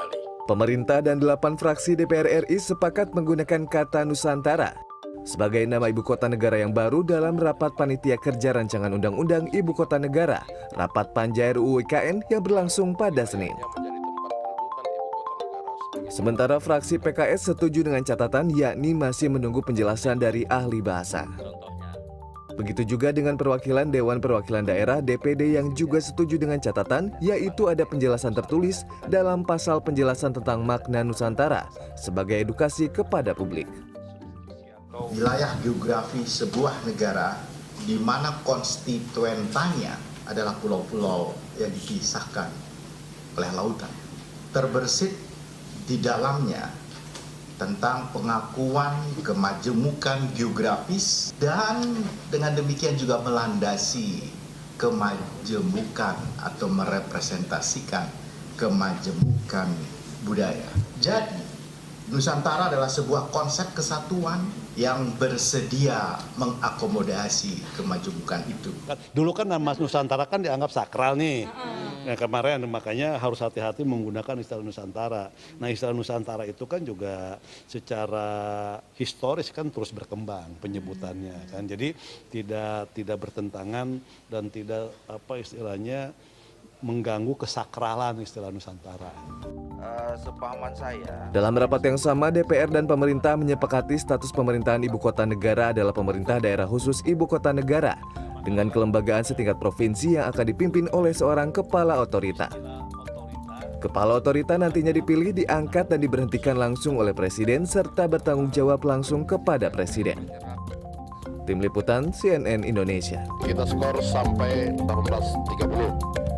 kembali. Pemerintah dan delapan fraksi DPR RI sepakat menggunakan kata Nusantara sebagai nama ibu kota negara yang baru dalam rapat panitia kerja rancangan undang-undang ibu kota negara, rapat Panja RUU IKN yang berlangsung pada Senin. Sementara fraksi PKS setuju dengan catatan yakni masih menunggu penjelasan dari ahli bahasa. Begitu juga dengan perwakilan Dewan Perwakilan Daerah DPD yang juga setuju dengan catatan yaitu ada penjelasan tertulis dalam pasal penjelasan tentang makna Nusantara sebagai edukasi kepada publik. wilayah geografi sebuah negara di mana konstituentannya adalah pulau-pulau yang dipisahkan oleh lautan. Terbersit di dalamnya tentang pengakuan kemajemukan geografis dan dengan demikian juga melandasi kemajemukan atau merepresentasikan kemajemukan budaya. Jadi, Nusantara adalah sebuah konsep kesatuan yang bersedia mengakomodasi kemajemukan itu. Dulu kan nama Nusantara kan dianggap sakral nih. Nah, kemarin makanya harus hati-hati menggunakan istilah Nusantara. Nah istilah Nusantara itu kan juga secara historis kan terus berkembang penyebutannya kan. Jadi tidak tidak bertentangan dan tidak apa istilahnya mengganggu kesakralan istilah Nusantara. Eh, sepahaman saya, Dalam rapat yang sama, DPR dan pemerintah menyepakati status pemerintahan ibu kota negara adalah pemerintah daerah khusus ibu kota negara dengan kelembagaan setingkat provinsi yang akan dipimpin oleh seorang kepala otorita. Kepala otorita nantinya dipilih, diangkat dan diberhentikan langsung oleh presiden serta bertanggung jawab langsung kepada presiden. Tim Liputan CNN Indonesia. kita skor sampai 18.30.